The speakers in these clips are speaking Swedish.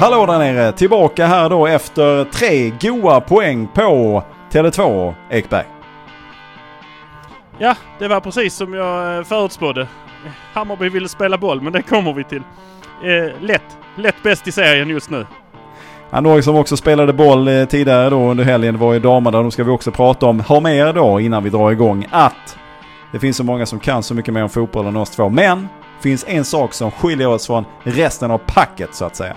Hallå där nere! Tillbaka här då efter tre goa poäng på Tele2 Ekberg. Ja, det var precis som jag eh, förutspådde. Hammarby ville spela boll, men det kommer vi till. Eh, lätt. Lätt bäst i serien just nu. Han då som också spelade boll eh, tidigare då under helgen var ju damerna. Då ska vi också prata om. Ha med er då innan vi drar igång att det finns så många som kan så mycket mer om fotboll än oss två. Men finns en sak som skiljer oss från resten av packet så att säga.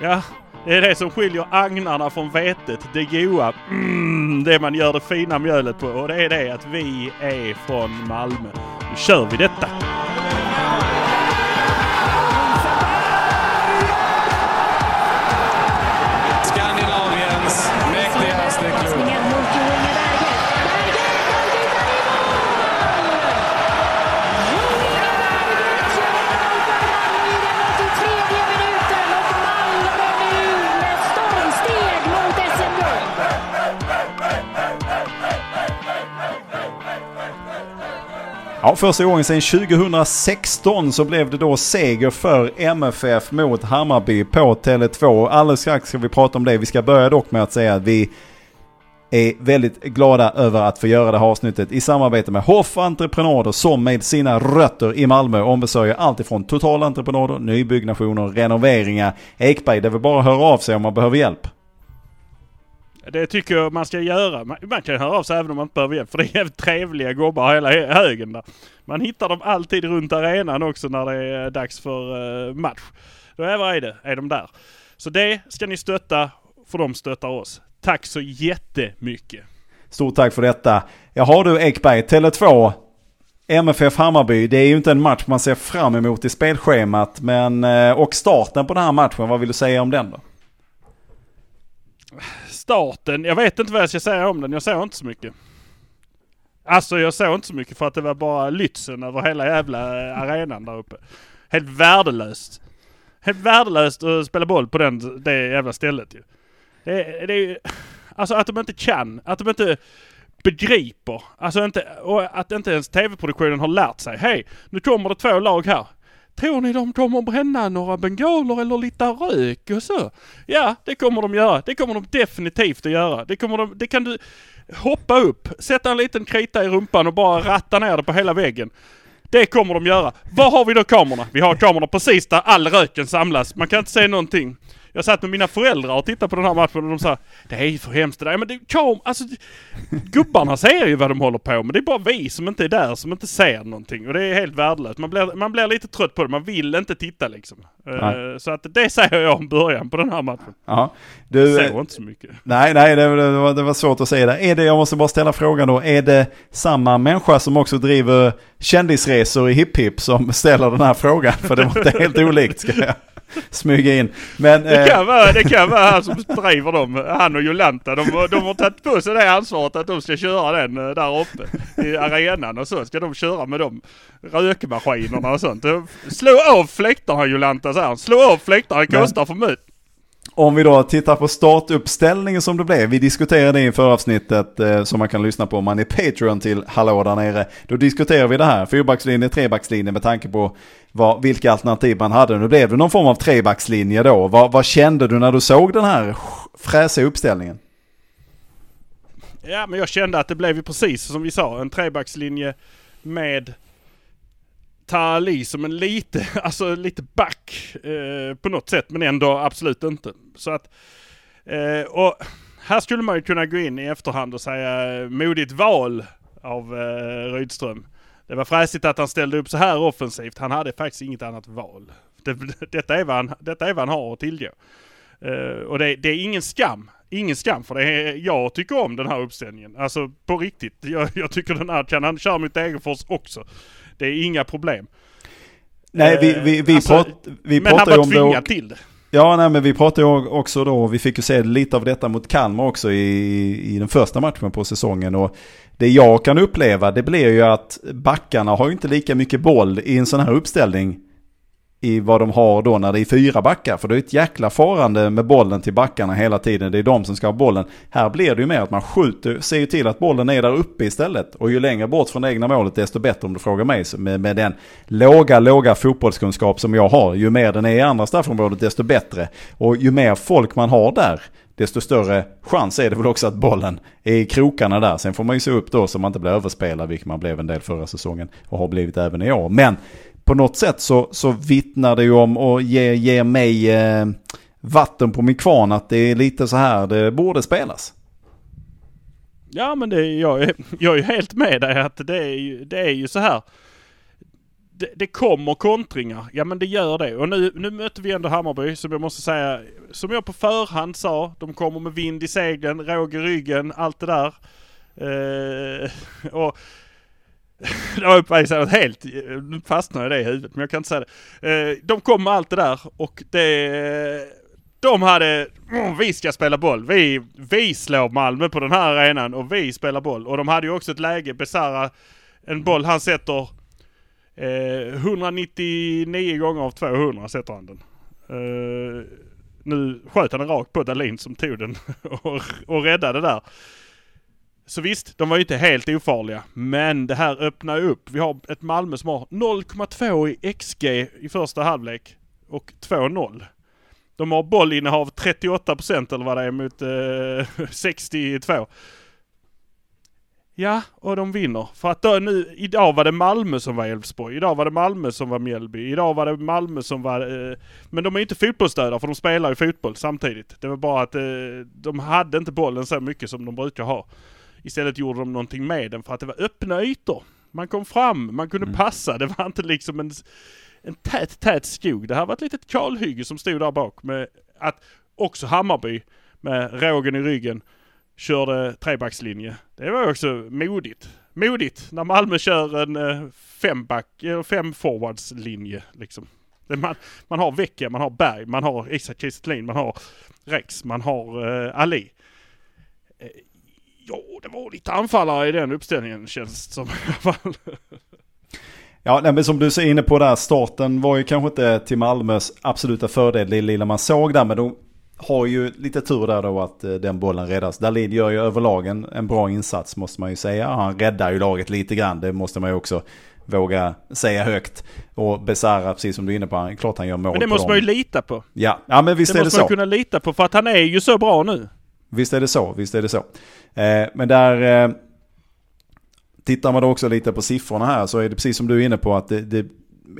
Ja, det är det som skiljer agnarna från vetet. Det goa, mm, det man gör det fina mjölet på. Och det är det att vi är från Malmö. Nu kör vi detta! Ja, första gången sedan 2016 så blev det då seger för MFF mot Hammarby på Tele2. Alldeles strax ska vi prata om det. Vi ska börja dock med att säga att vi är väldigt glada över att få göra det här avsnittet i samarbete med Hoff Entreprenader som med sina rötter i Malmö ombesörjer allt ifrån totalentreprenader, nybyggnationer, renoveringar. Ekberg, det är väl bara att höra av sig om man behöver hjälp. Det tycker jag man ska göra. Man, man kan höra av sig även om man inte behöver hjälp. För det är jävligt trevliga gubbar hela högen där. Man hittar dem alltid runt arenan också när det är dags för eh, match. Då är det, är de där. Så det ska ni stötta, för de stöttar oss. Tack så jättemycket! Stort tack för detta. Jaha du Ekberg, Tele2 MFF Hammarby, det är ju inte en match man ser fram emot i spelschemat. Men, eh, och starten på den här matchen, vad vill du säga om den då? Starten, jag vet inte vad jag ska säga om den. Jag såg inte så mycket. Alltså jag såg inte så mycket för att det var bara Lützen över hela jävla eh, arenan där uppe. Helt värdelöst. Helt värdelöst att spela boll på den, det jävla stället ju. Det, det är ju... Alltså att de inte kan, att de inte begriper. Alltså inte, och att inte ens tv-produktionen har lärt sig. Hej, nu kommer det två lag här. Tror ni de kommer bränna några bengaler eller lite rök och så? Ja, det kommer de göra. Det kommer de definitivt att göra. Det kommer de, det kan du hoppa upp, sätta en liten krita i rumpan och bara ratta ner det på hela väggen. Det kommer de göra. Var har vi då kamerorna? Vi har kamerorna precis där all röken samlas. Man kan inte se någonting. Jag satt med mina föräldrar och tittade på den här matchen och de sa Det är ju för hemskt det där. Men det, kam alltså, gubbarna ser ju vad de håller på med. Det är bara vi som inte är där som inte ser någonting. Och det är helt värdelöst. Man blir, man blir lite trött på det. Man vill inte titta liksom. Uh, så att det säger jag om början på den här matchen. Ja, du, Jag eh, såg inte så mycket. nej, nej, det, det, var, det var svårt att säga det. Är det, jag måste bara ställa frågan då, är det samma människa som också driver kändisresor i Hipp som ställer den här frågan? För det var inte helt olikt ska jag smyga in. Men, Det eh, kan, vara, det kan vara han som driver dem, han och Jolanta. De, de har tagit på sig det ansvaret att de ska köra den eh, där uppe i arenan och så ska de köra med de rökmaskinerna och sånt. Slå av fläktarna Jolanta säger han. Slå av fläktarna, det kostar för mycket. Om vi då tittar på startuppställningen som det blev. Vi diskuterade det i förra avsnittet eh, som man kan lyssna på om man är Patreon till Hallå där nere. Då diskuterar vi det här, fyrbackslinje, trebackslinje med tanke på vad, vilka alternativ man hade. Nu blev det någon form av trebackslinje då. Vad, vad kände du när du såg den här fräsiga uppställningen? Ja men jag kände att det blev ju precis som vi sa, en trebackslinje med Tali som en lite, alltså lite back eh, på något sätt men ändå absolut inte. Så att, eh, och här skulle man ju kunna gå in i efterhand och säga eh, modigt val av eh, Rydström. Det var fräsigt att han ställde upp så här offensivt. Han hade faktiskt inget annat val. Det, detta, är vad han, detta är vad han har att tillgå. Eh, och det, det är ingen skam. Ingen skam för det är, jag tycker om den här uppställningen. Alltså på riktigt. Jag, jag tycker den här kan han köra mot Degerfors också. Det är inga problem. Nej, vi, vi, vi, Alltså, prat, vi Men han pratar ju var om det. tvingad och- till det. Ja, nej, men vi pratade ju också då, vi fick ju se lite av detta mot Kalmar också i, i den första matchen på säsongen. Och det jag kan uppleva, det blir ju att backarna har ju inte lika mycket boll i en sån här uppställning i vad de har då när det är fyra backar. För det är ett jäkla farande med bollen till backarna hela tiden. Det är de som ska ha bollen. Här blir det ju mer att man skjuter, ser ju till att bollen är där uppe istället. Och ju längre bort från det egna målet desto bättre om du frågar mig. Med, med den låga, låga fotbollskunskap som jag har. Ju mer den är i andra straffområdet desto bättre. Och ju mer folk man har där desto större chans är det väl också att bollen är i krokarna där. Sen får man ju se upp då så man inte blir överspelad, vilket man blev en del förra säsongen och har blivit även i år. Men på något sätt så, så vittnar det ju om och ger, ger mig eh, vatten på min kvarn att det är lite så här det borde spelas. Ja men det, jag, är, jag är helt med dig att det är ju, det är ju så här. Det, det, kommer kontringar. Ja men det gör det. Och nu, nu möter vi ändå Hammarby som jag måste säga, som jag på förhand sa, de kommer med vind i seglen, råg i ryggen, allt det där. Eh, och det var uppmärksammat helt, nu fastnade det i huvudet men jag kan inte säga det. Eh, de kom med allt det där och det... De hade, vi ska spela boll. Vi, vi slår Malmö på den här arenan och vi spelar boll. Och de hade ju också ett läge, Besara, en boll han sätter eh, 199 gånger av 200 sätter han den. Eh, nu sköt han den rakt på Dahlin som tog den och, och räddade där. Så visst, de var ju inte helt ofarliga. Men det här öppnar upp. Vi har ett Malmö som har 0,2 i XG i första halvlek. Och 2-0. De har bollinnehav 38% eller vad det är mot eh, 62. Ja, och de vinner. För att då, nu, idag var det Malmö som var Elfsborg. Idag var det Malmö som var Mjällby. Idag var det Malmö som var... Eh, men de är inte fotbollsdöda för de spelar ju fotboll samtidigt. Det var bara att eh, de hade inte bollen så mycket som de brukar ha. Istället gjorde de någonting med den för att det var öppna ytor. Man kom fram, man kunde mm. passa. Det var inte liksom en, en tät, tät skog. Det här var ett litet kalhygge som stod där bak med att också Hammarby med rågen i ryggen körde trebackslinje. Det var också modigt. Modigt när Malmö kör en eh, femback, fem forwardslinje liksom. Man, man har Vecchia, man har Berg, man har Isak Kiese man har Rex, man har uh, Ali. Ja, det var lite anfallare i den uppställningen känns det som i alla fall. Ja, nej, men som du är inne på där, starten var ju kanske inte till Malmös absoluta fördel, det lilla man såg där, men de har ju lite tur där då att eh, den bollen räddas. Dalid gör ju överlag en, en bra insats måste man ju säga. Han räddar ju laget lite grann, det måste man ju också våga säga högt. Och Besara, precis som du är inne på, han, klart han gör mål Men det måste dem. man ju lita på. Ja, ja men visst det är det så. Det måste man kunna lita på för att han är ju så bra nu. Visst är det så, visst är det så. Eh, men där eh, tittar man då också lite på siffrorna här så är det precis som du är inne på att det, det,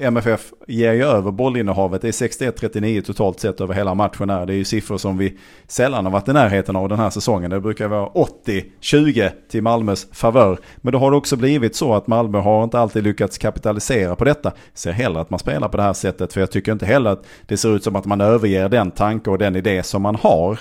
MFF ger ju över bollinnehavet. Det är 61-39 totalt sett över hela matchen här. Det är ju siffror som vi sällan har varit i närheten av den här säsongen. Det brukar vara 80-20 till Malmös favör. Men då har det också blivit så att Malmö har inte alltid lyckats kapitalisera på detta. Ser hellre att man spelar på det här sättet för jag tycker inte heller att det ser ut som att man överger den tanke och den idé som man har.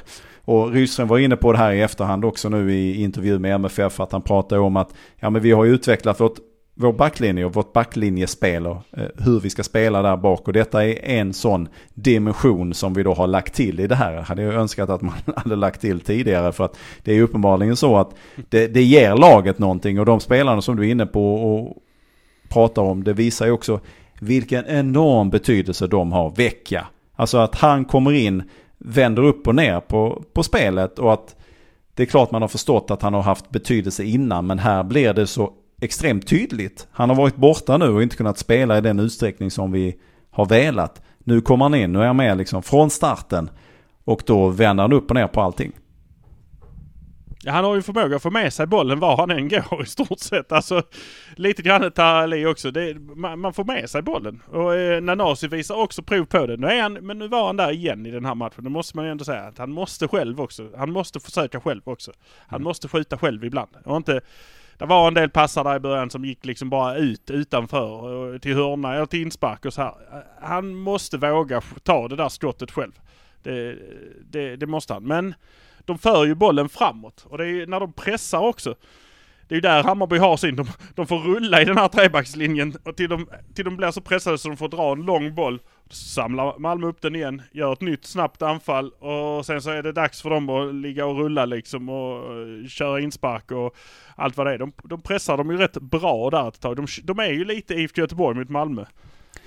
Och Rydström var inne på det här i efterhand också nu i intervju med MFF att han pratade om att ja, men vi har utvecklat vårt, vår backlinje och vårt backlinjespel och eh, hur vi ska spela där bak. Och detta är en sån dimension som vi då har lagt till i det här. Hade jag önskat att man hade lagt till tidigare för att det är uppenbarligen så att det, det ger laget någonting och de spelarna som du är inne på och pratar om det visar ju också vilken enorm betydelse de har. Vecka. Alltså att han kommer in vänder upp och ner på, på spelet och att det är klart man har förstått att han har haft betydelse innan men här blir det så extremt tydligt. Han har varit borta nu och inte kunnat spela i den utsträckning som vi har velat. Nu kommer han in, nu är han med liksom från starten och då vänder han upp och ner på allting. Ja, han har ju förmåga att få med sig bollen var han än går i stort sett. Alltså lite grann Ali också. Det, man, man, får med sig bollen. Och eh, Nanasi visar också prov på det. Nu är han, men nu var han där igen i den här matchen. Det måste man ju ändå säga. Att han måste själv också. Han måste försöka själv också. Han mm. måste skjuta själv ibland. Och inte... Det var en del passar där i början som gick liksom bara ut utanför till hörna eller till inspark och så här. Han måste våga ta det där skottet själv. Det, det, det måste han. Men de för ju bollen framåt. Och det är när de pressar också. Det är ju där Hammarby har sin. De, de får rulla i den här trebackslinjen och till de, till de blir så pressade så de får dra en lång boll. Samlar Malmö upp den igen, gör ett nytt snabbt anfall och sen så är det dags för dem att ligga och rulla liksom och uh, köra inspark och allt vad det är. De, de pressar dem ju rätt bra där ett tag. De, de är ju lite IFK Göteborg mot Malmö.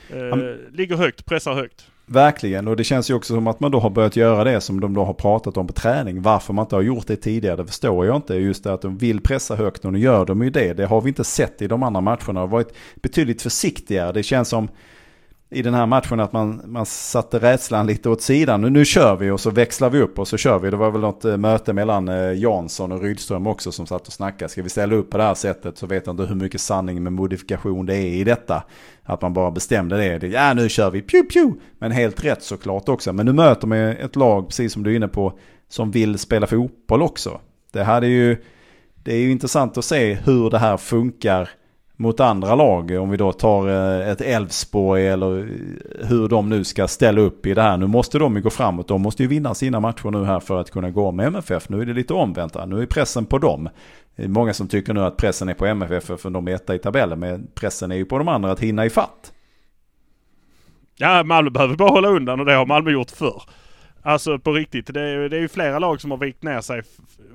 Eh, ligger högt, pressar högt. Verkligen, och det känns ju också som att man då har börjat göra det som de då har pratat om på träning. Varför man inte har gjort det tidigare, det förstår jag inte. Just det att de vill pressa högt och nu gör de ju det. Det har vi inte sett i de andra matcherna. De har varit betydligt försiktigare. Det känns som i den här matchen att man, man satte rädslan lite åt sidan. Nu, nu kör vi och så växlar vi upp och så kör vi. Det var väl något eh, möte mellan eh, Jansson och Rydström också som satt och snackade. Ska vi ställa upp på det här sättet så vet jag inte hur mycket sanning med modifikation det är i detta. Att man bara bestämde det. Ja nu kör vi, pju pju. Men helt rätt såklart också. Men nu möter man ett lag, precis som du är inne på, som vill spela fotboll också. Det hade ju, det är ju intressant att se hur det här funkar mot andra lag. Om vi då tar eh, ett Elfsborg eller hur de nu ska ställa upp i det här. Nu måste de ju gå framåt. De måste ju vinna sina matcher nu här för att kunna gå med MFF. Nu är det lite omvänt här. Nu är pressen på dem. Det är många som tycker nu att pressen är på MFF för de är etta i tabellen. Men pressen är ju på de andra att hinna ifatt. Ja, Malmö behöver bara hålla undan och det har Malmö gjort förr. Alltså på riktigt. Det är, det är ju flera lag som har vikt ner sig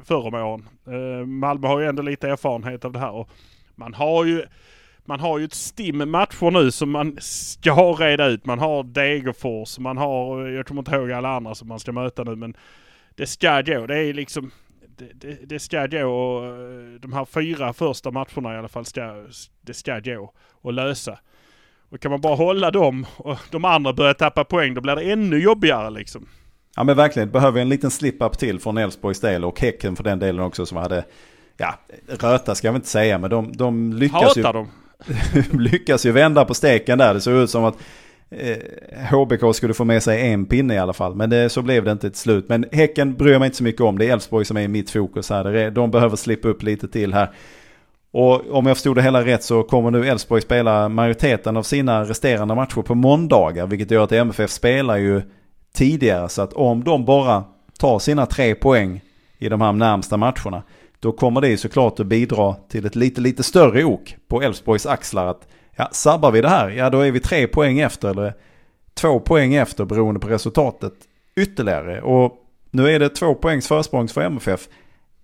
förr om åren. Uh, Malmö har ju ändå lite erfarenhet av det här. Och man har ju man har ju ett stim matcher nu som man ska reda ut. Man har Degerfors, man har, jag kommer inte ihåg alla andra som man ska möta nu men det ska gå. Det är liksom, det, det, det ska gå och eh, de här fyra första matcherna i alla fall ska, det ska gå att lösa. Och kan man bara hålla dem och de andra börjar tappa poäng då blir det ännu jobbigare liksom. Ja men verkligen, behöver en liten slip-up till från Elfsborgs del och Häcken för den delen också som hade ja, röta ska jag inte säga, men de, de lyckas Hatar ju... lyckas ju vända på steken där. Det såg ut som att eh, HBK skulle få med sig en pinne i alla fall. Men det, så blev det inte till slut. Men Häcken bryr jag mig inte så mycket om. Det är Elfsborg som är mitt fokus här. De behöver slippa upp lite till här. Och om jag förstod det hela rätt så kommer nu Elfsborg spela majoriteten av sina resterande matcher på måndagar. Vilket gör att MFF spelar ju tidigare. Så att om de bara tar sina tre poäng i de här närmsta matcherna då kommer det såklart att bidra till ett lite, lite större ok på Elfsborgs axlar. Att ja, sabbar vi det här, ja då är vi tre poäng efter eller två poäng efter beroende på resultatet ytterligare. Och nu är det två poängs försprång för MFF.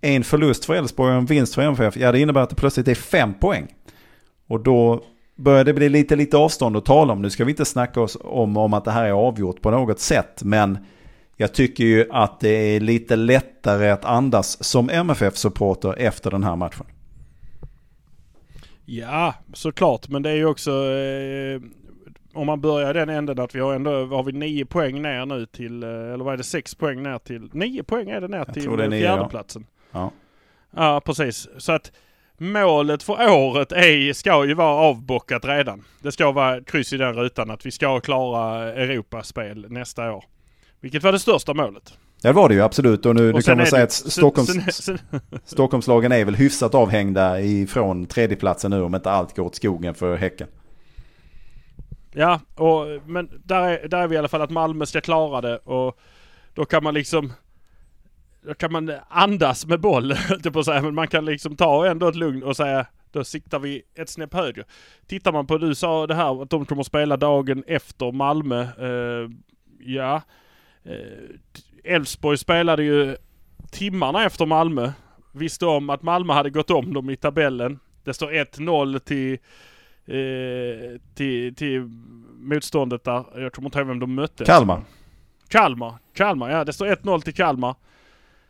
En förlust för Elfsborg och en vinst för MFF. Ja det innebär att det plötsligt är fem poäng. Och då börjar det bli lite, lite avstånd att tala om. Nu ska vi inte snacka oss om, om att det här är avgjort på något sätt. Men jag tycker ju att det är lite lättare att andas som MFF-supporter efter den här matchen. Ja, såklart. Men det är ju också... Eh, om man börjar i den änden att vi har ändå har vi nio poäng ner nu till... Eh, eller vad är det? Sex poäng ner till... Nio poäng är det ner till fjärdeplatsen. Ja. ja. precis. Så att målet för året är, ska ju vara avbockat redan. Det ska vara kryss i den rutan att vi ska klara Europaspel nästa år. Vilket var det största målet. Det var det ju absolut och nu, och nu kan man säga att Stockholms, sen, sen, Stockholmslagen är väl hyfsat avhängda ifrån tredjeplatsen nu om inte allt går åt skogen för Häcken. Ja, och, men där är, där är vi i alla fall att Malmö ska klara det och då kan man liksom då kan man andas med boll, på att säga. Men man kan liksom ta ändå ett lugn och säga då siktar vi ett snäpp högre. Tittar man på, du sa det här att de kommer spela dagen efter Malmö. Eh, ja, Elfsborg spelade ju timmarna efter Malmö. Visste om att Malmö hade gått om dem i tabellen. Det står 1-0 till, eh, till, till motståndet där. Jag kommer inte ihåg vem de mötte. Kalmar. Kalmar. Kalmar, ja. Det står 1-0 till Kalmar.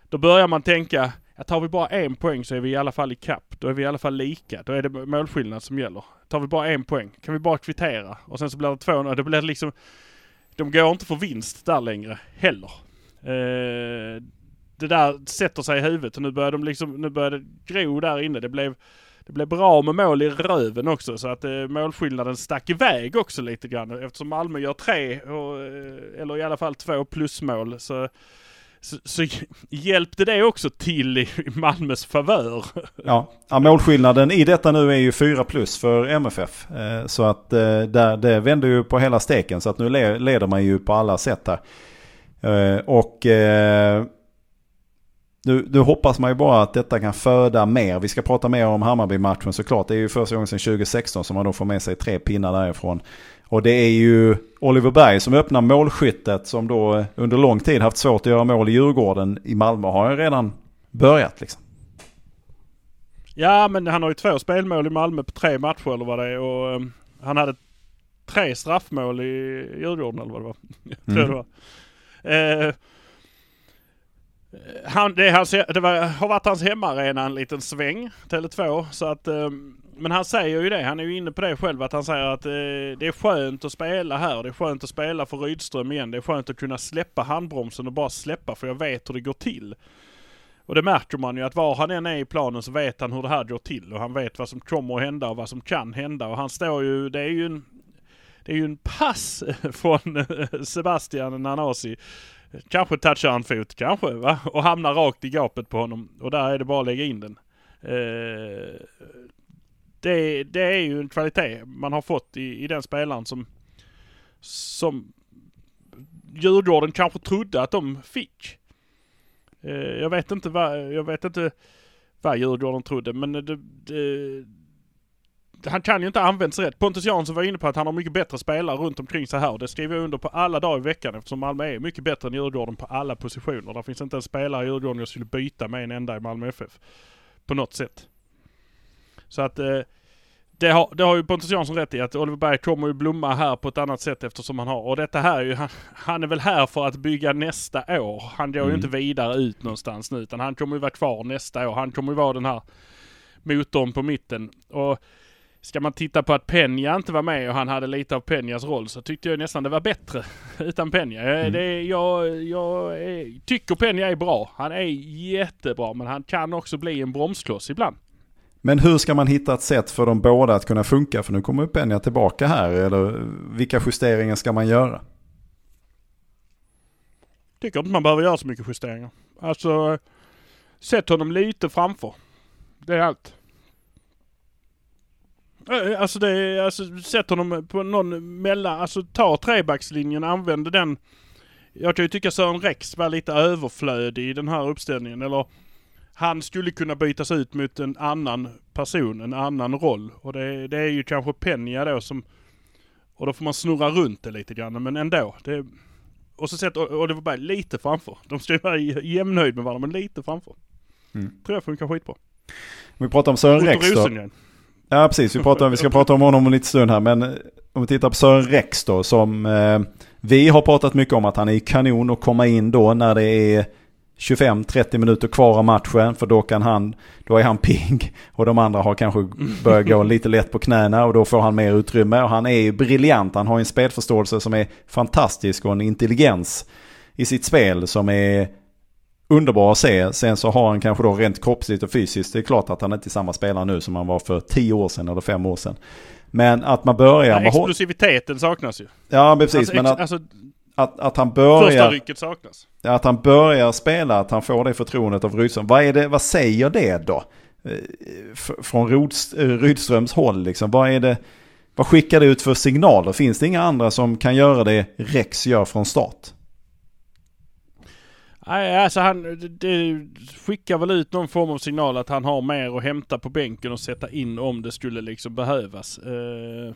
Då börjar man tänka, att tar vi bara en poäng så är vi i alla fall i kapp. Då är vi i alla fall lika. Då är det målskillnad som gäller. Tar vi bara en poäng kan vi bara kvittera. Och sen så blir det två, det blir liksom de går inte för vinst där längre heller. Eh, det där sätter sig i huvudet och nu börjar de liksom, nu börjar det gro där inne. Det blev, det blev bra med mål i röven också så att eh, målskillnaden stack iväg också lite grann. Eftersom Malmö gör tre, och, eh, eller i alla fall två plusmål så så, så hjälpte det också till i Malmös favör. Ja. ja, målskillnaden i detta nu är ju 4 plus för MFF. Eh, så att eh, där, det vänder ju på hela steken. Så att nu leder man ju på alla sätt här. Eh, och nu, nu hoppas man ju bara att detta kan föda mer. Vi ska prata mer om Hammarby-matchen såklart. Det är ju första gången sedan 2016 som man då får med sig tre pinnar därifrån. Och det är ju Oliver Berg som öppnar målskyttet som då under lång tid haft svårt att göra mål i Djurgården. I Malmö har han redan börjat liksom. Ja men han har ju två spelmål i Malmö på tre matcher eller vad det är och um, han hade tre straffmål i Djurgården eller vad det var. Jag tror Mm. det var. Eh, han, det, hans, det var, har varit hans hemmaarena en liten sväng, Tele2. Så att, eh, men han säger ju det, han är ju inne på det själv, att han säger att eh, det är skönt att spela här. Det är skönt att spela för Rydström igen. Det är skönt att kunna släppa handbromsen och bara släppa för jag vet hur det går till. Och det märker man ju att var han än är i planen så vet han hur det här går till och han vet vad som kommer att hända och vad som kan hända. Och han står ju, det är ju en, det är ju en pass från eh, Sebastian Nanasi. Kanske touchar en fot, kanske va? Och hamnar rakt i gapet på honom. Och där är det bara att lägga in den. Eh, det, det är ju en kvalitet man har fått i, i den spelaren som, som Djurgården kanske trodde att de fick. Eh, jag vet inte vad, jag vet inte vad Djurgården trodde men det, det, han kan ju inte användas använts rätt. Pontus Jansson var inne på att han har mycket bättre spelare runt omkring sig här. och Det skriver jag under på alla dagar i veckan eftersom Malmö är mycket bättre än Djurgården på alla positioner. Det finns inte en spelare i Djurgården jag skulle byta med en enda i Malmö FF. På något sätt. Så att eh, det har, det har ju Pontus Jansson rätt i att Oliver Berg kommer ju blomma här på ett annat sätt eftersom han har, och detta här är ju, han, han är väl här för att bygga nästa år. Han går ju Mm. inte vidare ut någonstans nu utan han kommer ju vara kvar nästa år. Han kommer ju vara den här motorn på mitten. Och ska man titta på att Peña inte var med och han hade lite av Peñas roll så tyckte jag nästan det var bättre utan Peña. Mm. Det, jag jag tycker Peña är bra. Han är jättebra men han kan också bli en bromskloss ibland. Men hur ska man hitta ett sätt för de båda att kunna funka? För nu kommer Penja tillbaka här. Eller vilka justeringar ska man göra? Tycker inte man behöver göra så mycket justeringar. Alltså, sätt honom lite framför. Det är allt. Eh, eh, alltså det är, alltså sätt honom på någon mellan, alltså ta trebackslinjen, använd den. Jag kan ju tycka Sören Rex var lite överflödig i den här uppställningen. Eller han skulle kunna bytas ut mot en annan person, en annan roll. Och det, det är ju kanske Peña då som... Och då får man snurra runt det lite grann, men ändå. Det, och så sett Oliver lite framför. De ska ju vara jämnhöjd med varandra, men lite framför. Mm. Tror jag funkar skitbra. Om vi pratar om Sören Rex då. Ja precis, vi, pratar, vi ska prata om honom om en liten stund här. Men eh, om vi tittar på Sören Rex då som eh, vi har pratat mycket om att han är kanon att komma in då när det är 25-30 minuter kvar av matchen. För då kan han, då är han pigg. Och de andra har kanske börjat gå lite lätt på knäna och då får han mer utrymme. Och han är ju briljant. Han har en spelförståelse som är fantastisk och en intelligens i sitt spel som är underbar att se. Sen så har han kanske då rent kroppsligt och fysiskt. Det är klart att han inte är samma spelare nu som han var för 10 år sedan eller 5 år sedan. Men att man börjar hå- explosiviteten saknas ju. Ja precis. alltså, men att, alltså att, att han första börjar... rycket saknas. Att han börjar spela, att han får det förtroendet av Rydström. Vad, är det, vad säger det då? Eh, från eh, Rydströms håll liksom. Vad är det? Vad skickar det ut för signaler? Finns det inga andra som kan göra det Rex gör från start? Nej, alltså han det, skickar väl ut någon form av signal att han har mer att hämta på bänken och sätta in om det skulle liksom behövas. Eh,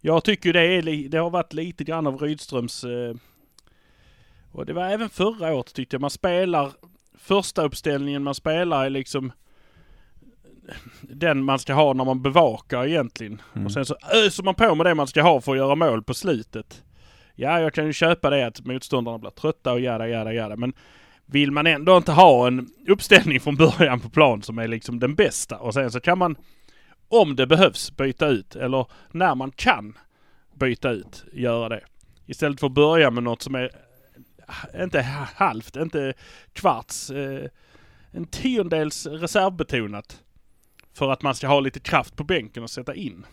jag tycker det, är, det har varit lite grann av Rydströms... Och det var även förra året tyckte jag. Man spelar första uppställningen man spelar är liksom den man ska ha när man bevakar egentligen. Mm. Och sen så öser man på med det man ska ha för att göra mål på slutet. Ja, jag kan ju köpa det att motståndarna blir trötta och jada, jada, jada. Men vill man ändå inte ha en uppställning från början på plan som är liksom den bästa och sen så kan man, om det behövs, byta ut. Eller när man kan byta ut, göra det. Istället för att börja med något som är inte halvt, inte kvarts, eh, en tiondels reservbetonat. För att man ska ha lite kraft på bänken och sätta in.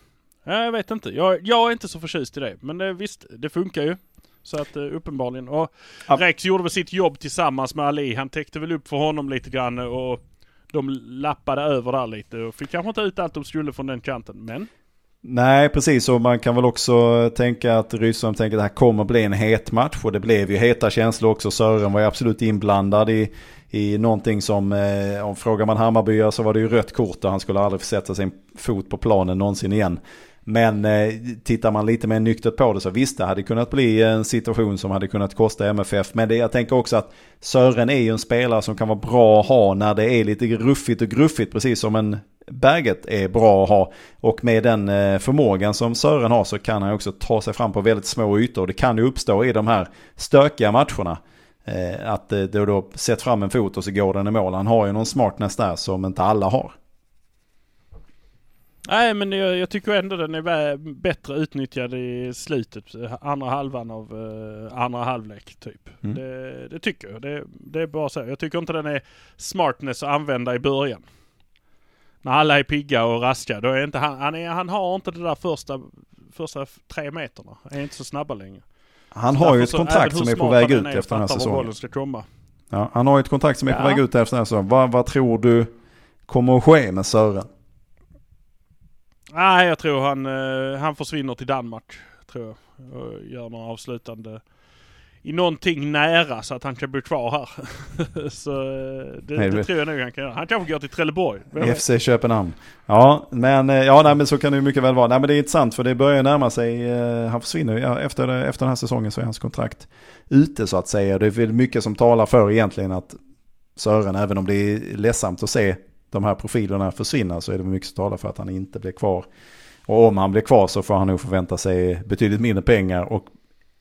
Ja, Jag vet inte. Jag, jag är inte så förtjust i det. Men det, visst, det funkar ju. Så att eh, uppenbarligen. Och Ja. Rex gjorde väl sitt jobb tillsammans med Ali. Han täckte väl upp för honom lite grann och de lappade över där lite och fick kanske inte ut allt de skulle från den kanten. Men Nej, precis. Och man kan väl också tänka att Rydström tänker att det här kommer bli en het match. Och det blev ju heta känslor också. Sören var ju absolut inblandad i, i någonting som, eh, om frågar man Hammarby så var det ju rött kort och han skulle aldrig få sätta sin fot på planen någonsin igen. Men eh, tittar man lite mer nyktert på det så visst det hade kunnat bli en situation som hade kunnat kosta MFF. Men det, jag tänker också att Sören är ju en spelare som kan vara bra att ha när det är lite ruffigt och gruffigt. Precis som en Berget är bra att ha. Och med den eh, förmågan som Sören har så kan han också ta sig fram på väldigt små ytor. Det kan ju uppstå i de här stökiga matcherna. Eh, att det då, då sett fram en fot och så går den i mål. Han har ju någon smartness där som inte alla har. Nej men jag, jag tycker ändå den är bättre utnyttjad i slutet, andra halvan av eh, andra halvlek typ. Mm. Det, det tycker jag. Det, det är bara så. Jag tycker inte den är smartness att använda i början. När alla är pigga och raska, då är inte han, han, är, han har inte det där första, första tre meterna. Han är inte så snabba längre. Han Så har ju ett kontrakt som är på väg ut efter den här säsongen. ska komma. Ja, han har ju ett kontrakt som är på Ja. väg ut efter den här säsongen. Vad, vad tror du kommer att ske med Sören? Nej, jag tror han, eh, han försvinner till Danmark. Tror jag. Och gör några avslutande i någonting nära så att han kan bli kvar här. så eh, det, Nej, det tror jag nog han kan göra. Han kanske går till Trelleborg. FC Köpenhamn. Ja, men, eh, ja, nej, men så kan det ju mycket väl vara. Nej, men det är intressant för det börjar närma sig. Eh, han försvinner efter, efter den här säsongen så är hans kontrakt ute så att säga. Det är väl mycket som talar för egentligen att Sören, även om det är ledsamt att se de här profilerna försvinna så är det mycket som talar för att han inte blir kvar. Och om han blir kvar så får han nog förvänta sig betydligt mindre pengar och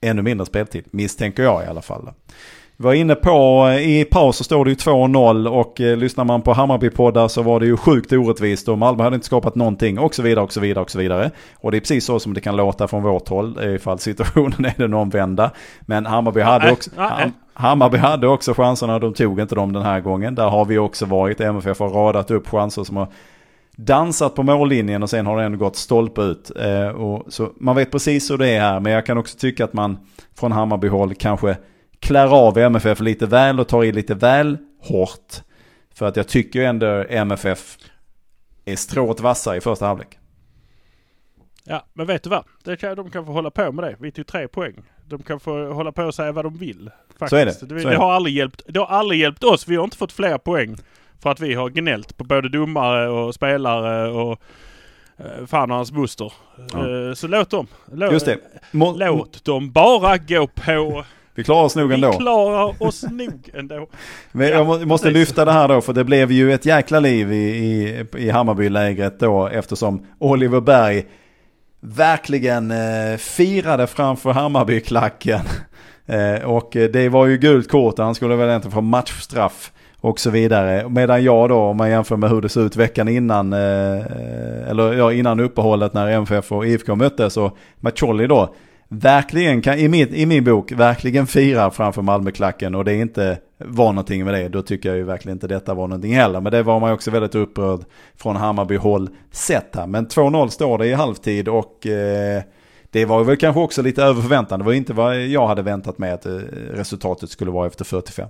ännu mindre speltid. Misstänker jag i alla fall. Vi var inne på, eh, i paus så står det ju 2-0 och eh, lyssnar man på Hammarby-poddar så var det ju sjukt orättvist och Malmö hade inte skapat någonting och så vidare och så vidare och så vidare. Och det är precis så som det kan låta från vårt håll eh, ifall situationen är den omvända. Men Hammarby hade också. Ham, Hammarby hade också chanserna, de tog inte dem den här gången. Där har vi också varit, MFF har radat upp chanser som har dansat på mållinjen och sen har ändå gått stolpe ut. Eh, och så man vet precis hur det är här, men jag kan också tycka att man från Hammarby-håll kanske klär av MFF lite väl och tar i lite väl hårt. För att jag tycker ändå MFF är strået vassa i första halvlek. Ja, men vet du vad? Det kan, de kan få hålla på med det. Vi tog tre poäng. De kan få hålla på och säga vad de vill. Faktiskt. Så är det. Det, det. har aldrig hjälpt, det har aldrig hjälpt oss. Vi har inte fått fler poäng för att vi har gnällt på både domare och spelare och eh, fan och hans buster. Ja. Eh, så låt dem. Låt, Just det. Må, Låt dem bara gå på. Vi klarar oss nog Vi ändå. klarar oss nog ändå. Men Ja, jag må- måste precis. lyfta det här då, för det blev ju ett jäkla liv i, i, i Hammarby-lägret då, eftersom Oliver Berg verkligen eh, firade framför Hammarby-klacken. Eh, och eh, det var ju gult kort, han skulle väl inte få matchstraff och så vidare. Medan jag då, om man jämför med hur det såg ut veckan innan, eh, eh, eller ja, innan uppehållet när MFF och IFK möttes och Maciolli då, verkligen kan, i, min, i min bok, verkligen firar framför Malmöklacken och det inte var någonting med det. Då tycker jag ju verkligen inte detta var någonting heller. Men det var man ju också väldigt upprörd från Hammarby-håll sett här. Men 2-0 står det i halvtid och eh, det var väl kanske också lite över förväntan. Det var inte vad jag hade väntat mig att eh, resultatet skulle vara efter 45.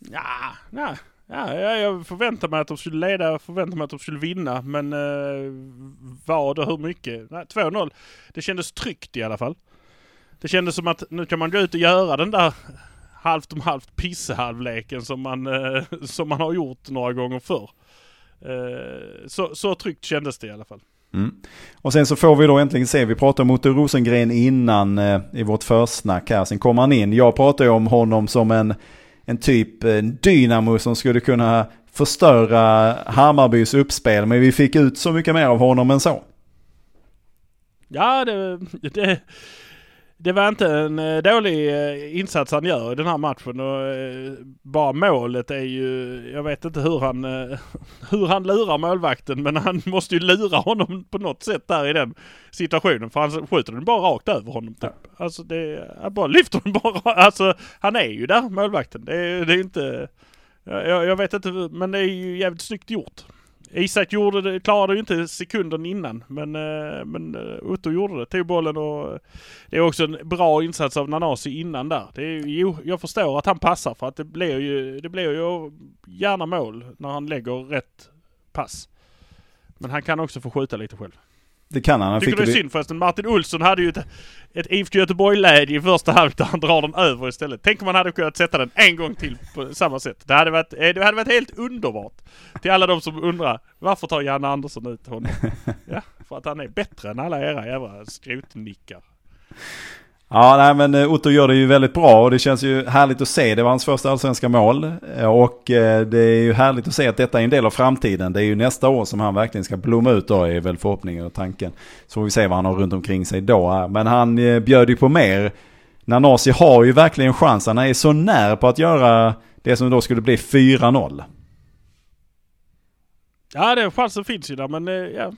Ja, nej. Ja, jag, jag förväntar mig att de skulle leda, förväntar mig att de skulle vinna. Men eh, vad och hur mycket? Nej, 2-0. Det kändes tryggt i alla fall. Det kändes som att nu kan man gå ut och göra den där halvt om halvt pissehalvleken som man, eh, som man har gjort några gånger förr. Eh, så, så tryggt kändes det i alla fall. Mm. Och sen så får vi då äntligen se, vi pratade om Otto Rosengren innan eh, i vårt försnack här. Sen kom han in. Jag pratade ju om honom som en, en typ eh, dynamo som skulle kunna förstöra Hammarbys uppspel. Men vi fick ut så mycket mer av honom än så. Ja, det, det, det var inte en eh, dålig eh, insats han gör i den här matchen. Och eh, bara målet är ju, jag vet inte hur han, hur han lurar målvakten men han måste ju lura honom på något sätt där i den situationen. För han skjuter den bara rakt över honom typ. Alltså det, han bara lyfter den bara, alltså han är ju där målvakten. Det, är- det är inte, jag, jag vet inte, men det är ju jävligt snyggt gjort. Isak gjorde det, klarade ju inte sekunden innan men, eh, men eh, Otto gjorde det. Tog bollen och det är också en bra insats av Nanasi innan där. Det är, jo, jag förstår att han passar för att det blir ju, det blir ju gärna mål när han lägger rätt pass. Men han kan också få skjuta lite själv. Det kan han. han Tycker du det är synd förresten? Martin Olsson hade ju ett, ett IFK Göteborg-läge i första halvlek där han drar den över istället. Tänk om man hade kunnat sätta den en gång till på samma sätt. Det hade varit, eh, det hade varit helt underbart. Till alla de som undrar varför tar Janne Andersson ut honom? Ja, för att han är bättre än alla era jävla skrotnickar. Ja, nej, men eh, Otto gör det ju väldigt bra och det känns ju härligt att se. Det var hans första allsvenska mål. Eh, och eh, det är ju härligt att se att detta är en del av framtiden. Det är ju nästa år som han verkligen ska blomma ut då, är väl förhoppningen och tanken. Så får vi se vad han har runt omkring sig då. Men han bjöd ju på mer. Nanasi har ju verkligen chans. Han är så när på att göra det som då skulle bli 4-0. Ja, det, chansen finns ju där men ja.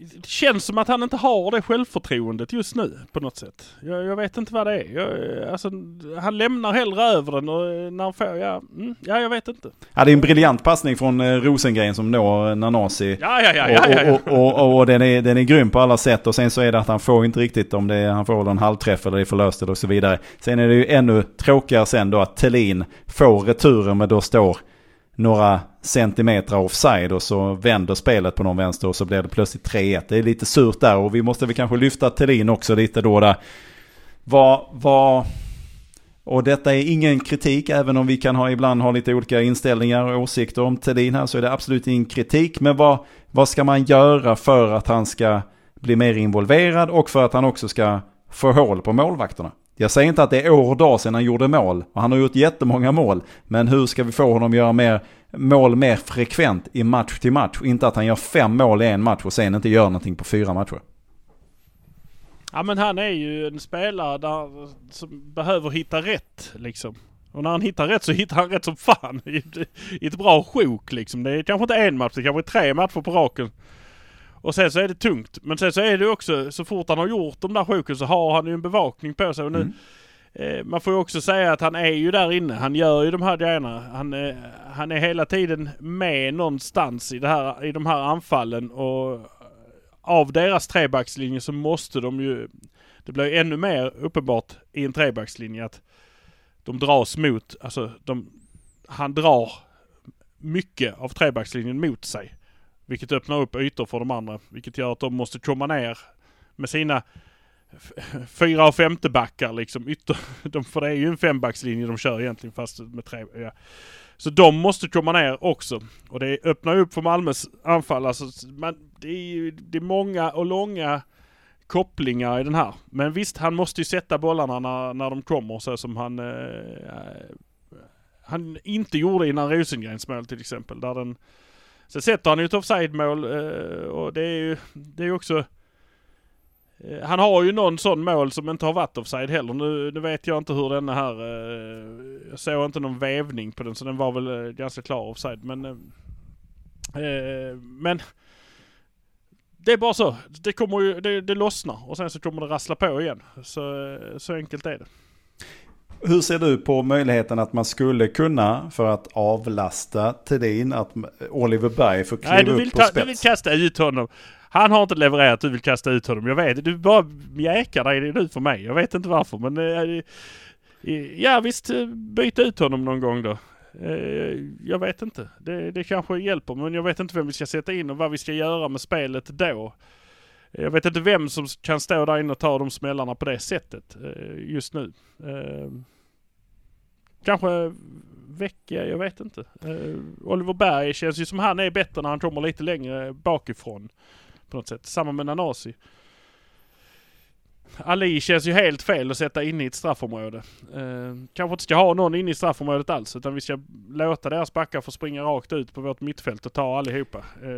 Det, känns som att han inte har det självförtroendet just nu på något sätt. Jag, jag vet inte vad det är. Jag, alltså, han lämnar hellre över den och eh, när han får, ja, mm, ja jag vet inte. Ja, det är en briljant passning från eh, Rosengren som når Nanasi. Ja, ja, ja, ja, ja, ja. Och, och, och, och den, är, den är grym på alla sätt och sen så är det att han får inte riktigt om det är, han får en halvträff eller det är förlöst eller så vidare. Sen är det ju ännu tråkigare sen då att Tellin får returen men då står några centimeter offside och så vänder spelet på någon vänster och så blir det plötsligt 3-1. Det är lite surt där och vi måste väl kanske lyfta Thelin också lite då där. Vad, vad, och detta är ingen kritik, även om vi kan ha, ibland ha lite olika inställningar och åsikter om Thelin här, så är det absolut ingen kritik. Men vad, vad ska man göra för att han ska bli mer involverad och för att han också ska få hål på målvakterna? Jag säger inte att det är år och dag sedan han gjorde mål, och han har gjort jättemånga mål. Men hur ska vi få honom göra mer mål mer frekvent i match till match? Inte att han gör fem mål i en match och sen inte gör någonting på fyra matcher. Ja men han är ju en spelare där, som behöver hitta rätt liksom. Och när han hittar rätt så hittar han rätt som fan i, i ett bra sjok liksom. Det är kanske inte en match, det kanske är tre matcher på raken. Och sen så är det tungt. Men sen så är det också, så fort han har gjort de där sjoken så har han ju en bevakning på sig. Och nu, Mm. eh, man får ju också säga att han är ju där inne. Han gör ju de här grejerna. Han, eh, han är hela tiden med någonstans i, det här, i de här anfallen. Och av deras trebackslinje så måste de ju... Det blir ju ännu mer uppenbart i en trebackslinje att de dras mot, alltså de, han drar mycket av trebackslinjen mot sig. Vilket öppnar upp ytor för de andra. Vilket gör att de måste komma ner med sina fyra och femte backar liksom. Ytter, de, för det är ju en fembackslinje de kör egentligen fast med tre. Ja. Så de måste komma ner också. Och det öppnar upp för Malmös anfall. Alltså, man, det, är, det är många och långa kopplingar i den här. Men visst, han måste ju sätta bollarna när, när de kommer så som han eh, eh han inte gjorde innan Rosengrens mål till exempel. Där den, sen sätter han ju ett offside-mål eh, och det är ju det är också eh, han har ju någon sån mål som inte har varit offside heller. Nu, nu vet jag inte hur denna här... Eh, jag såg inte någon vävning på den så den var väl ganska klar offside. Men... Men... Det är bara så. Det kommer ju, det, det lossnar och sen så kommer det rassla på igen. Så, så enkelt är det. Hur ser du på möjligheten att man skulle kunna, för att avlasta Tedin, att Oliver Berg får kliva Nej, du upp vill, på ta, spets? du vill kasta ut honom. Han har inte levererat, du vill kasta ut honom. Jag vet, du bara jäkar dig nu för mig. Jag vet inte varför men... eh, eh, Ja visst, eh, byt ut honom någon gång då. Jag vet inte. Det, det kanske hjälper men jag vet inte vem vi ska sätta in och vad vi ska göra med spelet då. Jag vet inte vem som kan stå där inne och ta de smällarna på det sättet eh, just nu. Eh, kanske Vecchia, jag vet inte. Eh, Oliver Berg känns ju som han är bättre när han kommer lite längre bakifrån. På något sätt. Samma med Nanasi. Ali känns ju helt fel att sätta inne i ett straffområde. Eh, kanske inte ska ha någon inne i straffområdet alls utan vi ska låta deras backar få springa rakt ut på vårt mittfält och ta allihopa. Eh,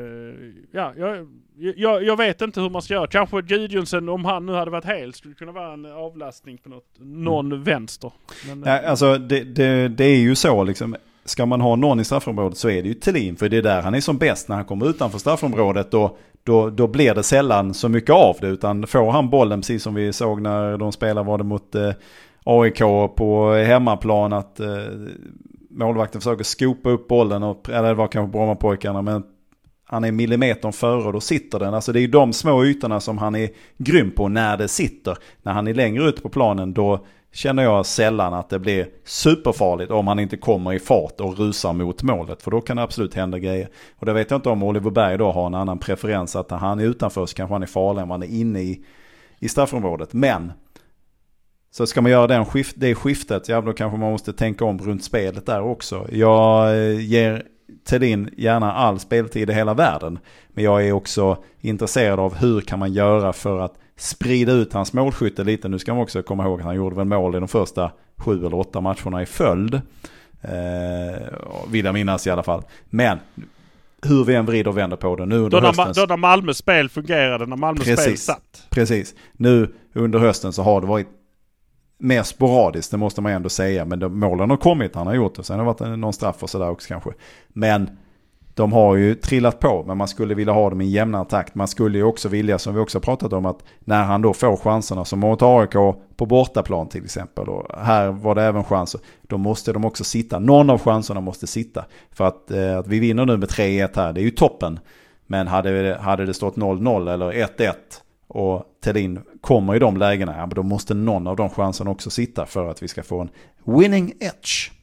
ja, jag, jag, jag vet inte hur man ska göra. Kanske Gudjonsen om han nu hade varit hel skulle kunna vara en avlastning på något, någon vänster. Men, eh, Ja, alltså det, det, det är ju så liksom. Ska man ha någon i straffområdet så är det ju Thelin. För det är där han är som bäst. När han kommer utanför straffområdet då, då, då blir det sällan så mycket av det. Utan får han bollen, precis som vi såg när de spelade var det mot eh, AIK på hemmaplan. Att eh, målvakten försöker skopa upp bollen. Och, eller det var kanske Brommapojkarna. Men han är millimetern före och då sitter den. Alltså det är ju de små ytorna som han är grym på när det sitter. När han är längre ut på planen då känner jag sällan att det blir superfarligt om han inte kommer i fart och rusar mot målet. För då kan det absolut hända grejer. Och det vet jag inte om Oliver Berg då har en annan preferens. Att när han är utanför så kanske han är farligare än vad han är inne i, i straffområdet. Men så ska man göra den skift, det skiftet, ja då kanske man måste tänka om runt spelet där också. Jag eh, ger Thelin gärna all speltid i hela världen. Men jag är också intresserad av hur kan man göra för att sprida ut hans målskytte lite. Nu ska man också komma ihåg att han gjorde väl mål i de första sju eller åtta matcherna i följd. Eh, vill jag minnas i alla fall. Men hur vi än vrider och vänder på det nu under Då höstens... Då när Malmö spel fungerade, när Malmö spel Precis. satt. Precis. Nu under hösten så har det varit mer sporadiskt, det måste man ändå säga. Men de, målen har kommit, han har gjort det. Sen har det varit någon straff och sådär också kanske. Men de har ju trillat på, men man skulle vilja ha dem i en jämnare takt. Man skulle ju också vilja, som vi också har pratat om, att när han då får chanserna, som mot AIK på bortaplan till exempel, och här var det även chanser, då måste de också sitta. Någon av chanserna måste sitta. För att, eh, att vi vinner nu med 3-1 här, det är ju toppen. Men hade, hade det stått 0-0 eller 1-1 och Thelin kommer i de lägena, ja, då måste någon av de chanserna också sitta för att vi ska få en winning edge.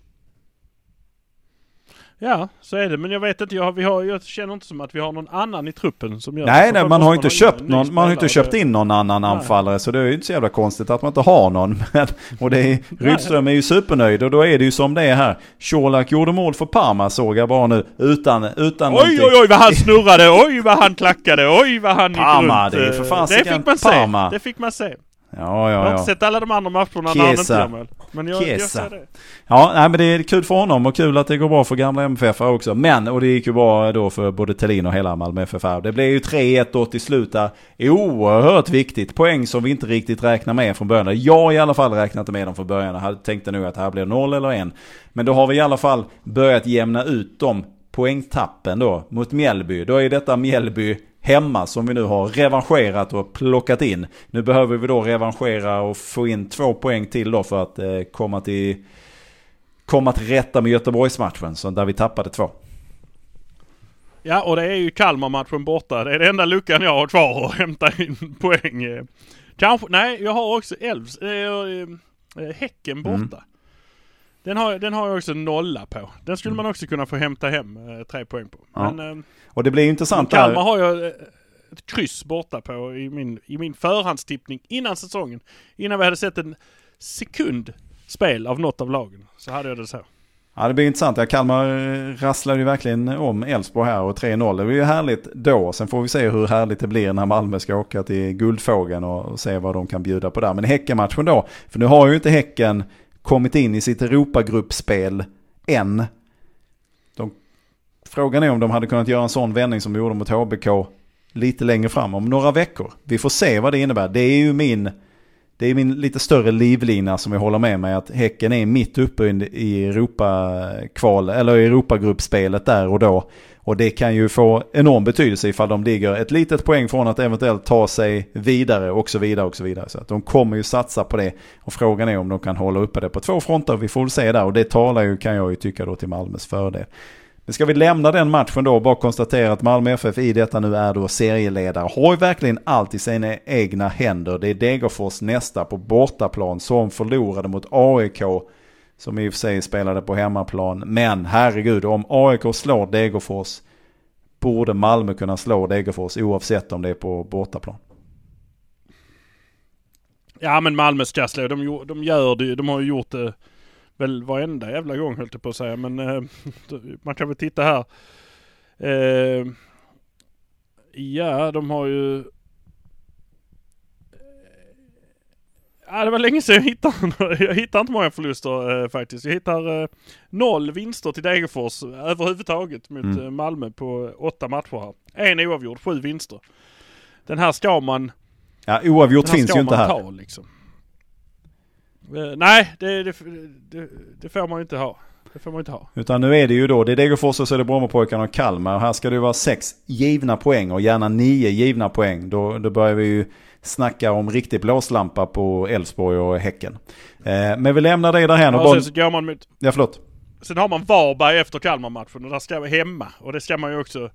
Ja, så är det. Men jag vet inte, jag, vi har, jag känner inte som att vi har någon annan i truppen som gör Nej, nej, man har inte köpt någon, man har inte köpt in någon annan Nej. anfallare så det är ju inte så jävla konstigt att man inte har någon. Men, och det är, Rydström är ju supernöjd och då är det ju som det är här. Colak gjorde mål för Parma såg jag bara nu utan, utan Oj, oj, oj vad han snurrade, oj vad han klackade, oj vad han gick Parma, runt. det är för Eh, fasiken man Parma. se. Det fick man se. Ja, Jag har ja, inte ja. sett alla de andra matcherna när han inte gör mål. Men jag, jag Chiesa. ser det. Ja, nej, men det är kul för honom och kul att det går bra för gamla MFF också. Men, och det gick ju bra då för både Thelin och hela Malmö FF. Det blev ju 3-1 då till slut där. Oerhört viktigt. Poäng som vi inte riktigt räknar med från början. Jag i alla fall räknat med dem från början. Jag tänkte nog att det här blir 0 eller 1. Men då har vi i alla fall börjat jämna ut de poängtappen då mot Mjällby. Då är detta Mjällby hemma som vi nu har revanscherat och plockat in. Nu behöver vi då revanschera och få in två poäng till då för att eh, komma till komma till rätta med Göteborgsmatchen så där vi tappade två. Ja, och det är ju Kalmar-matchen borta. Det är den enda luckan jag har kvar att hämta in poäng. eh. Kanske, nej, jag har också Elfs, äh, äh, Häcken borta. Mm. Den, har, den har jag också nolla på. Den skulle man också kunna få hämta hem eh, tre poäng på. Ja. Men eh, Och det blir intressant Kalmar där. har jag eh, ett kryss borta på i min, i min förhandstippning innan säsongen. Innan vi hade sett en sekund spel av något av lagen. Så hade jag det så. Ja det blir intressant. Ja, Kalmar eh, rasslade ju verkligen om Elfsborg här och 3-0. Det blir ju härligt då. Sen får vi se hur härligt det blir när Malmö ska åka till Guldfågeln och, och se vad de kan bjuda på där. Men Häckenmatchen då. För nu har ju inte Häcken kommit in i sitt Europagruppspel än. De, frågan är om de hade kunnat göra en sån vändning som de gjorde mot HBK lite längre fram om några veckor. Vi får se vad det innebär. Det är ju min, det är min lite större livlina som jag håller med mig att Häcken är mitt uppe i- Europa-kval, eller Europagruppspelet där och då. Och det kan ju få enorm betydelse ifall de ligger ett litet poäng från att eventuellt ta sig vidare och så vidare och så vidare. Så att de kommer ju satsa på det. Och frågan är om de kan hålla uppe det på två fronter. Vi får väl se där och det talar ju kan jag ju tycka då till Malmös fördel. Men ska vi lämna den matchen då och bara konstatera att Malmö FF i detta nu är då serieledare. Har ju verkligen allt i sina egna händer. Det är Degerfors nästa på bortaplan som förlorade mot AIK. Som i och för sig spelade på hemmaplan. Men herregud, om AIK slår Degerfors borde Malmö kunna slå Degerfors oavsett om det är på bortaplan. Ja men Malmö ska slå. De, de gör det ju. De har ju gjort det väl varenda jävla gång höll jag på att säga. Men eh, man kan väl titta här. Eh, ja, de har ju... Ja, det var länge sedan jag hittade. Jag hittar inte många förluster eh, faktiskt. Jag hittar eh, noll vinster till Degerfors överhuvudtaget mot Mm. eh, Malmö på åtta matcher här. En oavgjord, sju vinster. Den här ska man Ja, oavgjort finns ju inte här. Ta, liksom. Eh, nej, det, det, det, det får man ju inte ha. Det får man inte ha. Utan nu är det ju då, det är Degerfors och så är det Brommapojkarna och Kalmar. Och här ska det vara sex givna poäng och gärna nio givna poäng. Då, då börjar vi ju snacka om riktig blåslampa på Elfsborg och Häcken. Eh, men vi lämnar det därhän och Och bara... sen så går man mot, Ja, förlåt. sen har man Varberg efter Kalmar-matchen och där ska vi hemma. Och det ska man ju också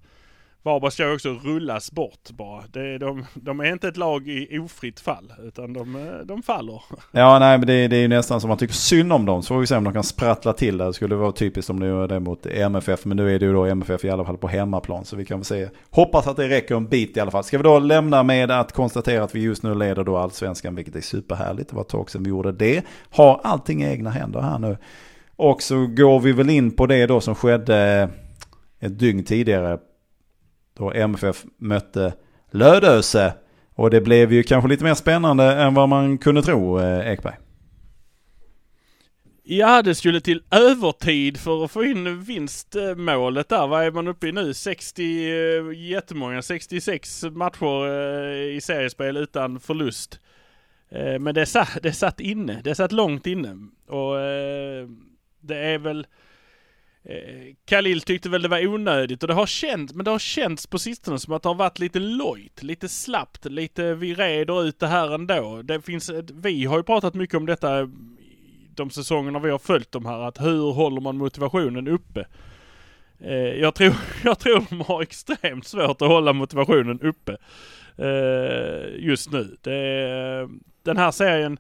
Varberg ska ju också rullas bort bara. Det, de, de är inte ett lag i ofritt fall utan de, eh, de faller. Ja, nej, men det, det är ju nästan som man tycker synd om dem. Så får vi se om de kan sprattla till det. Det skulle vara typiskt om de gör det mot MFF. Men nu är det ju då MFF i alla fall på hemmaplan. Så vi kan väl se. Hoppas att det räcker en bit i alla fall. Ska vi då lämna med att konstatera att vi just nu leder då allsvenskan. Vilket är superhärligt. Det var ett tag sedan vi gjorde det. Har allting i egna händer här nu. Och så går vi väl in på det då som skedde ett dygn tidigare då MFF mötte Lödöse. Och det blev ju kanske lite mer spännande än vad man kunde tro, eh, Ekberg. Ja, det skulle till övertid för att få in vinstmålet där. Vad är man uppe i nu? 60, eh, jättemånga, 66 matcher eh, i seriespel utan förlust. Men det satt, det satt inne, det satt långt inne. Och det är väl... Eh, Khalil tyckte väl det var onödigt och det har känts, men det har känts på sistone som att det har varit lite lojt, lite slappt, lite vi reder ut det här ändå. Det finns, vi har ju pratat mycket om detta de säsongerna vi har följt de här, att hur håller man motivationen uppe? Eh, jag, tror, jag tror de har extremt svårt att hålla motivationen uppe eh, just nu. Det, den här serien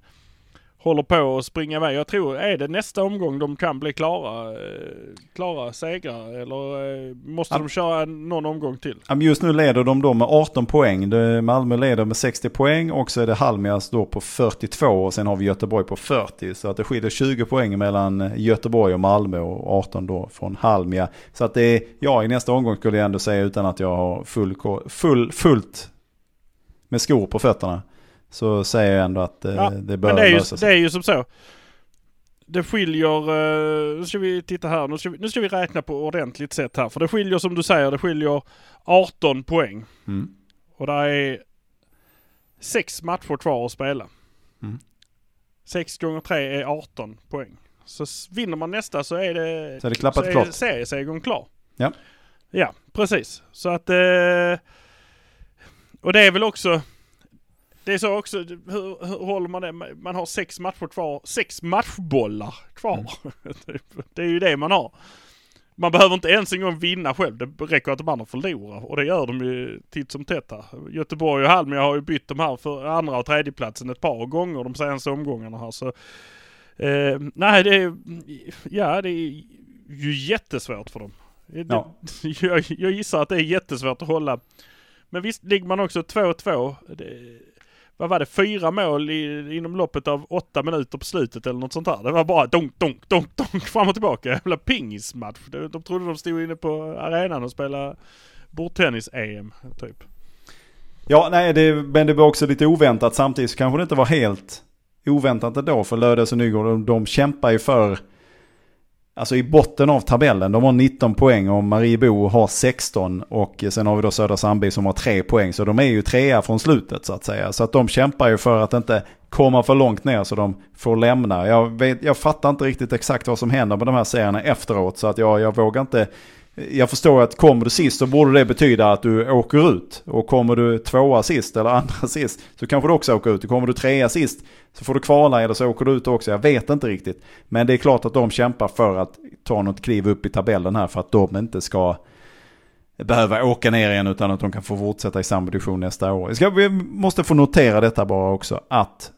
håller på att springa iväg. Jag tror, är det nästa omgång de kan bli klara, eh, klara segrar eller eh, måste de köra någon omgång till? Just nu leder de då med 18 poäng. Malmö leder med 60 poäng och så är det Halmias då på 42 och sen har vi Göteborg på 40. Så att det skiljer 20 poäng mellan Göteborg och Malmö och 18 då från Halmia. Så att det är, ja i nästa omgång skulle jag ändå säga utan att jag har full, full, fullt med skor på fötterna så säger jag ändå att eh, ja, det bör men det är, ju, lösa sig. det är ju som så. Det skiljer, eh, nu ska vi titta här, nu ska vi, nu ska vi räkna på ordentligt sätt här. För det skiljer som du säger, det skiljer 18 poäng. Mm. Och det är sex matcher kvar att spela. Mm. 6 gånger 3 är 18 poäng. Så vinner man nästa så är det, så är det klappat så är klart. seriesegern klar. Ja. Ja, precis. Så att... Eh, och det är väl också det är så också, hur, hur håller man det? Man har sex matcher kvar, sex matchbollar kvar. Mm. det är ju det man har. Man behöver inte ens en gång vinna själv. Det räcker att de andra förlorar. Och det gör de ju titt som tätt här. Göteborg och Halmia har ju bytt de här för andra och tredjeplatsen ett par gånger de senaste omgångarna här. Så, eh, nej, det är, ja, det är ju jättesvårt för dem. Ja. jag, jag gissar att det är jättesvårt att hålla. Men visst ligger man också 2-2 vad var det, fyra mål i, inom loppet av åtta minuter på slutet eller något sånt där. Det var bara donk, donk, donk, donk fram och tillbaka. Jävla pingismatch. De, de trodde de stod inne på arenan och spelade bordtennis-EM, typ. Ja, nej, det, men det var också lite oväntat. Samtidigt så kanske det inte var helt oväntat ändå. För Lödöse och Nygård, de, de kämpar ju för Alltså i botten av tabellen, de har 19 poäng och Mariebo har 16 och sen har vi då Södra Sandby som har 3 poäng. Så de är ju trea från slutet så att säga. Så att de kämpar ju för att inte komma för långt ner så de får lämna. Jag, vet, jag fattar inte riktigt exakt vad som händer med de här serierna efteråt så att jag, jag vågar inte jag förstår att kommer du sist så borde det betyda att du åker ut. Och kommer du tvåa sist eller andra sist så kanske du också åker ut. Kommer du trea sist så får du kvala eller så åker du ut också. Jag vet inte riktigt. Men det är klart att de kämpar för att ta något kliv upp i tabellen här för att de inte ska behöva åka ner igen utan att de kan få fortsätta i samma division nästa år. Ska, vi måste få notera detta bara också att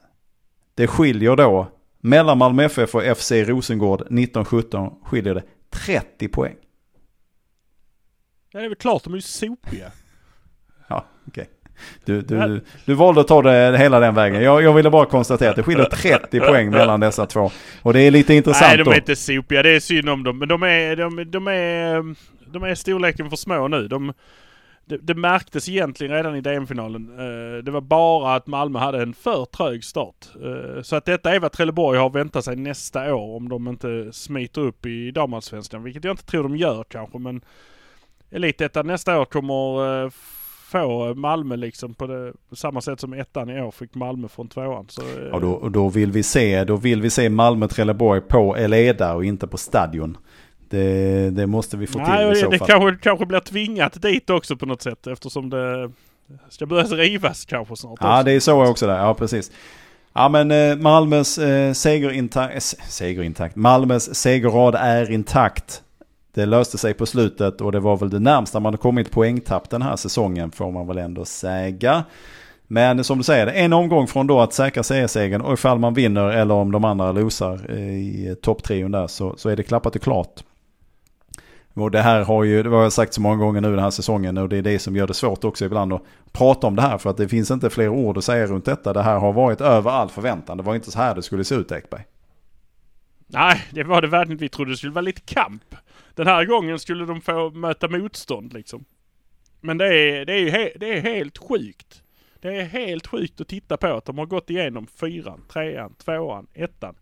det skiljer då mellan Malmö FF och FC Rosengård 1917 skiljer det 30 poäng. Ja, det är väl klart, de är ju sopiga. ja, okej. Okay. Du, du, du valde att ta det hela den vägen. Jag, jag ville bara konstatera att det skiljer 30 poäng mellan dessa två. Och det är lite intressant Nej, de är inte sopiga. Det är synd om dem. Men de är, de, de är, de är storleken för små nu. De, det, det märktes egentligen redan i DM-finalen. Uh, det var bara att Malmö hade en för trög start. Uh, så att detta är vad Trelleborg har väntat sig nästa år om de inte smiter upp i damallsvenskan. Vilket jag inte tror de gör kanske men Elitettan nästa år kommer uh, få Malmö liksom på, det, på samma sätt som ettan i år fick Malmö från tvåan. Så, uh, ja, då, då, vill vi se, då vill vi se Malmö-Trelleborg på Eleda och inte på Stadion. Det, det måste vi få nej, till i så det fall. kanske, kanske blir tvingat dit också på något sätt eftersom det ska börja rivas kanske snart. Ja, också. det är så också där. Ja, precis. Ja men eh, Malmös eh, segerintakt, eh, segerintakt, Malmös segerrad är intakt. Det löste sig på slutet och det var väl det närmsta man har kommit poängtapp den här säsongen får man väl ändå säga. Men som du säger, en omgång från då att säkra seriesegern och ifall man vinner eller om de andra losar eh, i topptrion där så, så är det klappat och klart. Och det här har ju, det har jag sagt så många gånger nu den här säsongen och det är det som gör det svårt också ibland att prata om det här för att det finns inte fler ord att säga runt detta. Det här har varit över all förväntan. Det var inte så här det skulle se ut Ekberg. Nej, det var det verkligen. Vi trodde det skulle vara lite kamp. Den här gången skulle de få möta motstånd liksom. Men det är, det är ju he, det är helt sjukt. Det är helt sjukt att titta på att de har gått igenom fyran, trean, tvåan, ettan.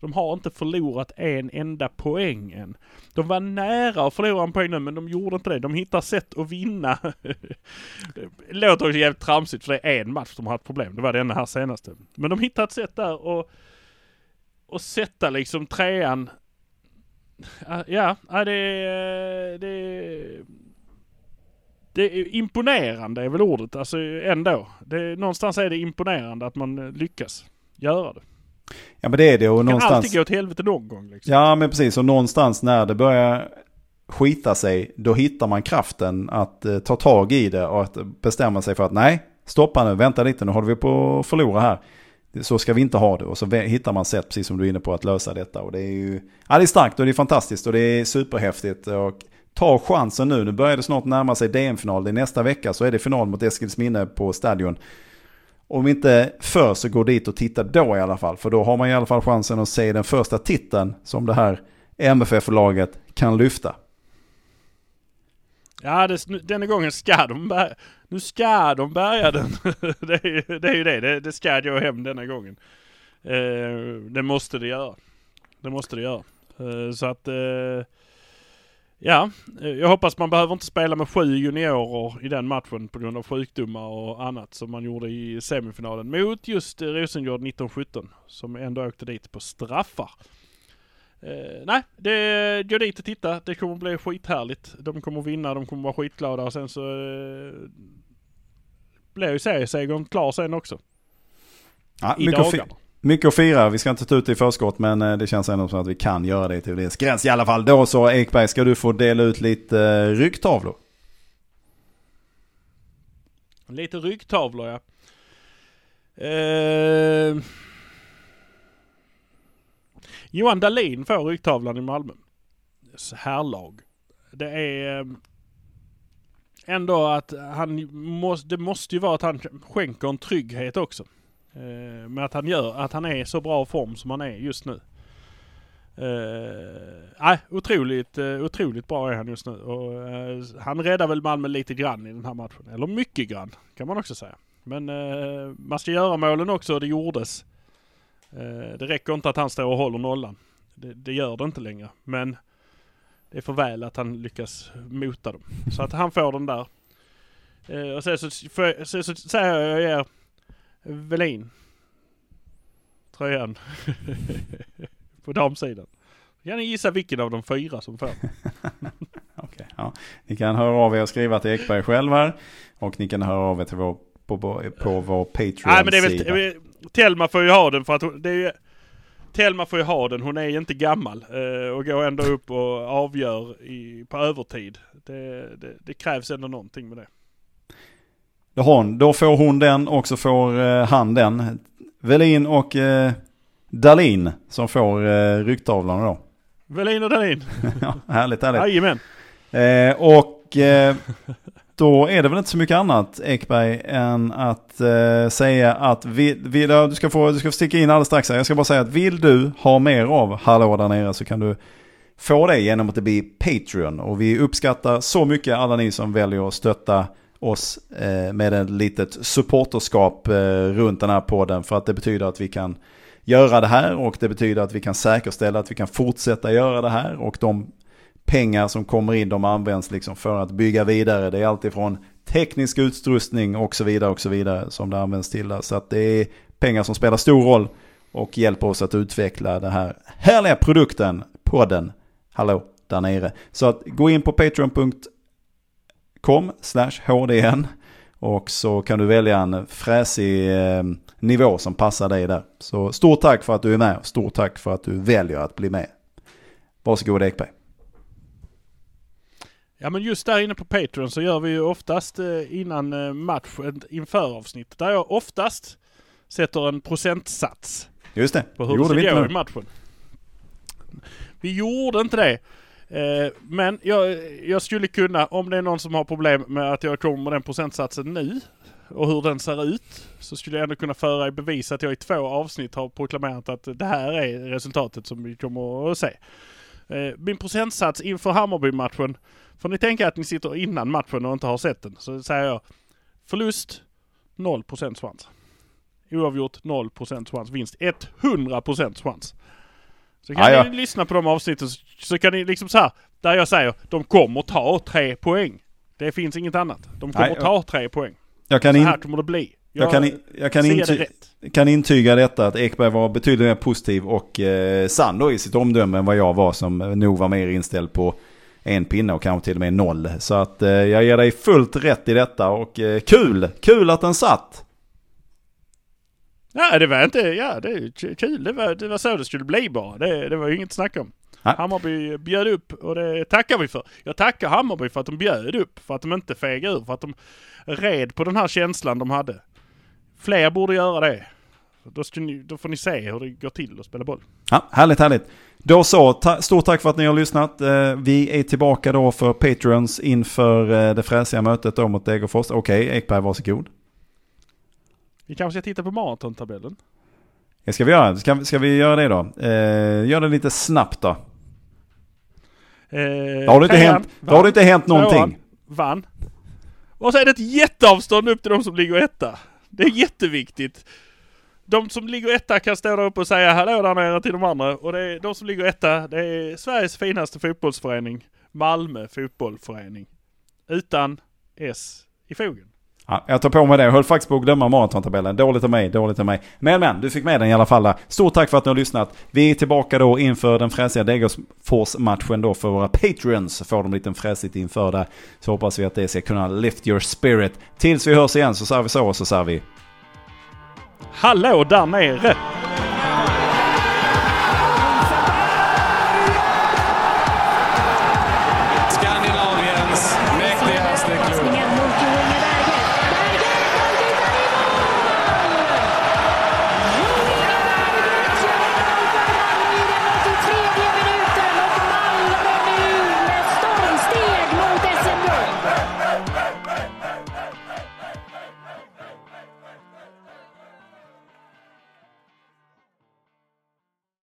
De har inte förlorat en enda poäng än. De var nära att förlora en poäng nu men de gjorde inte det. De hittar sätt att vinna. Det låter också jävligt tramsigt för det är en match de har haft problem. Det var denna här senaste. Men de hittar ett sätt där och, och sätta liksom trean. Ja, det är, det är, det är imponerande är väl ordet, alltså ändå. Det, någonstans är det imponerande att man lyckas göra det. Ja men det är det och Det kan någonstans... alltid gå till helvete någon gång liksom. Ja men precis och någonstans när det börjar skita sig då hittar man kraften att eh, ta tag i det och att bestämma sig för att nej, stoppa nu, vänta lite, nu håller vi på att förlora här. Så ska vi inte ha det och så hittar man sätt, precis som du är inne på, att lösa detta. Och det är ju, ja det är starkt och det är fantastiskt och det är superhäftigt. Och ta chansen nu, nu börjar det snart närma sig DM-final. Det är nästa vecka så är det final mot Eskilsminne på Stadion. Om inte för så gå dit och titta då i alla fall. För då har man i alla fall chansen att se den första titeln som det här MFF-laget kan lyfta. Ja, det, denna gången ska de nu ska de bärga den. det, är, ju- det är ju det, det, det ska gå hem denna gången. Eh, det måste det göra. Det måste det göra. Eh, så att, eh, ja, eh, jag hoppas man behöver inte spela med sju juniorer i den matchen på grund av sjukdomar och annat som man gjorde i semifinalen mot just Rosengård 1917 som ändå åkte dit på straffar. Eh, nej, det, gå dit och titta. Det kommer bli skithärligt. De kommer vinna, de kommer vara skitglada och sen så eh, blir ju seriesegern klar sen också. Ja, I mycket, dagarna. mycket att fira. Vi ska inte ta ut det i förskott men eh, det känns ändå som att vi kan göra det till viss gräns i alla fall. Då så Ekberg ska du få dela ut lite eh, ryggtavlor. Lite ryggtavlor ja. Eh, Johan Dahlin får ryggtavlan i Malmö. Herrlag. Det är eh, ändå att han måste, det måste ju vara att han skänker en trygghet också. Eh, med att han gör, att han är i så bra form som han är just nu. Eh, nej, otroligt, eh, otroligt bra är han just nu. Och, eh, han räddar väl Malmö lite grann i den här matchen. Eller mycket grann, kan man också säga. Men eh, man ska göra målen också och det gjordes. Eh, det räcker inte att han står och håller nollan. Det, det gör det inte längre. Men det är för väl att han lyckas mota dem. Så att han får den där. Eh, och sen så, sen säger jag jag ger Velin tröjan på damsidan. Kan ni gissa vilken av de fyra som får? Okej, ja. Ni kan höra av er och skriva till Ekberg själv här. Och ni kan höra av er till vår, på, på, på vår Patreon-sida. Nej men det är väl, Telma får ju ha den för att hon, det är ju, Telma får ju ha den, hon är ju inte gammal eh, och går ändå upp och avgör i, på övertid. Det, det, det krävs ändå någonting med det. Då, har hon, då får hon den och så får eh, han den. Velin och eh, Dalin som får eh, ryggtavlan då. Velin och Dahlin, ja, härligt, härligt. jajamän. Eh, och eh, då är det väl inte så mycket annat Ekberg än att eh, säga att vi, vi, du, ska få, du ska få sticka in alldeles strax här. Jag ska bara säga att vill du ha mer av Hallå där nere så kan du få det genom att det blir Patreon. Och vi uppskattar så mycket alla ni som väljer att stötta oss eh, med ett litet supporterskap eh, runt den här podden. För att det betyder att vi kan göra det här och det betyder att vi kan säkerställa att vi kan fortsätta göra det här. Och de pengar som kommer in de används liksom för att bygga vidare. Det är alltifrån teknisk utrustning och så vidare och så vidare som det används till. där. Så att det är pengar som spelar stor roll och hjälper oss att utveckla den här härliga produkten, podden, hallå där nere. Så att gå in på patreon.com slash hdn och så kan du välja en fräsig eh, nivå som passar dig där. Så stort tack för att du är med och stort tack för att du väljer att bli med. Varsågod Ekberg. Ja men just där inne på Patreon så gör vi ju oftast eh, innan eh, match ett införavsnitt. Där jag oftast sätter en procentsats. Just det, på hur gjorde det vi ska inte gå i matchen. Vi gjorde inte det. Eh, men jag, jag skulle kunna, om det är någon som har problem med att jag kommer med den procentsatsen nu och hur den ser ut, så skulle jag ändå kunna föra i bevis att jag i två avsnitt har proklamerat att det här är resultatet som vi kommer att se. Min procentsats inför Hammarby-matchen. Får ni tänka att ni sitter innan matchen och inte har sett den. Så säger jag förlust 0% chans. Oavgjort 0% chans. Vinst 100% chans. Så kan Ah, ja. ni lyssna på de avsnitten så, så kan ni liksom så här, där jag säger de kommer ta tre poäng. Det finns inget annat. De kommer Nej, ta tre poäng. Jag kan, Så in, här kommer det bli. jag kan, in, jag kan, inty, kan intyga detta att Ekberg var betydligt mer positiv och eh, sann i sitt omdöme än vad jag var som nog var mer inställd på en pinne och kanske till och med noll. Så att eh, jag ger dig fullt rätt i detta och eh, kul! Kul att den satt! Ja det var inte, ja det är kul. Det var, det var så det skulle bli bara. Det, det var ju inget snack om. Nej. Hammarby bjöd upp och det tackar vi för. Jag tackar Hammarby för att de bjöd upp. För att de inte fegade ur. För att de red på den här känslan de hade. Fler borde göra det. Då, ni, då får ni se hur det går till att spela boll. Ja, härligt, härligt. Då så, stort tack för att ni har lyssnat. Eh, vi är tillbaka då för Patreons inför eh, det fräsiga mötet då mot Degerfors. Okej, Ekberg varsågod. Vi kanske ska titta på maratontabellen. Det ska vi göra. Ska, ska vi göra det då? Eh, gör det lite snabbt då. Eh, Då har det inte hänt, då har det inte hänt någonting. Vann. Och så är det ett jätteavstånd upp till de som ligger etta. Det är jätteviktigt. De som ligger etta kan stå där uppe och säga hallå där nere till de andra. Och det är de som ligger etta, det är Sveriges finaste fotbollsförening. Malmö fotbollförening. Utan S i fogen. Ja, jag tar på mig det. Jag höll faktiskt på att glömma maratontabellen. Dåligt av mig, dåligt av mig. Men men, du fick med den i alla fall. Stort tack för att ni har lyssnat. Vi är tillbaka då inför den fräsiga Degerfors-matchen då för våra Patreons. Får de lite fräsigt inför där. Så hoppas vi att det ska kunna lift your spirit. Tills vi hörs igen så säger vi så och så säger vi Hallå där nere!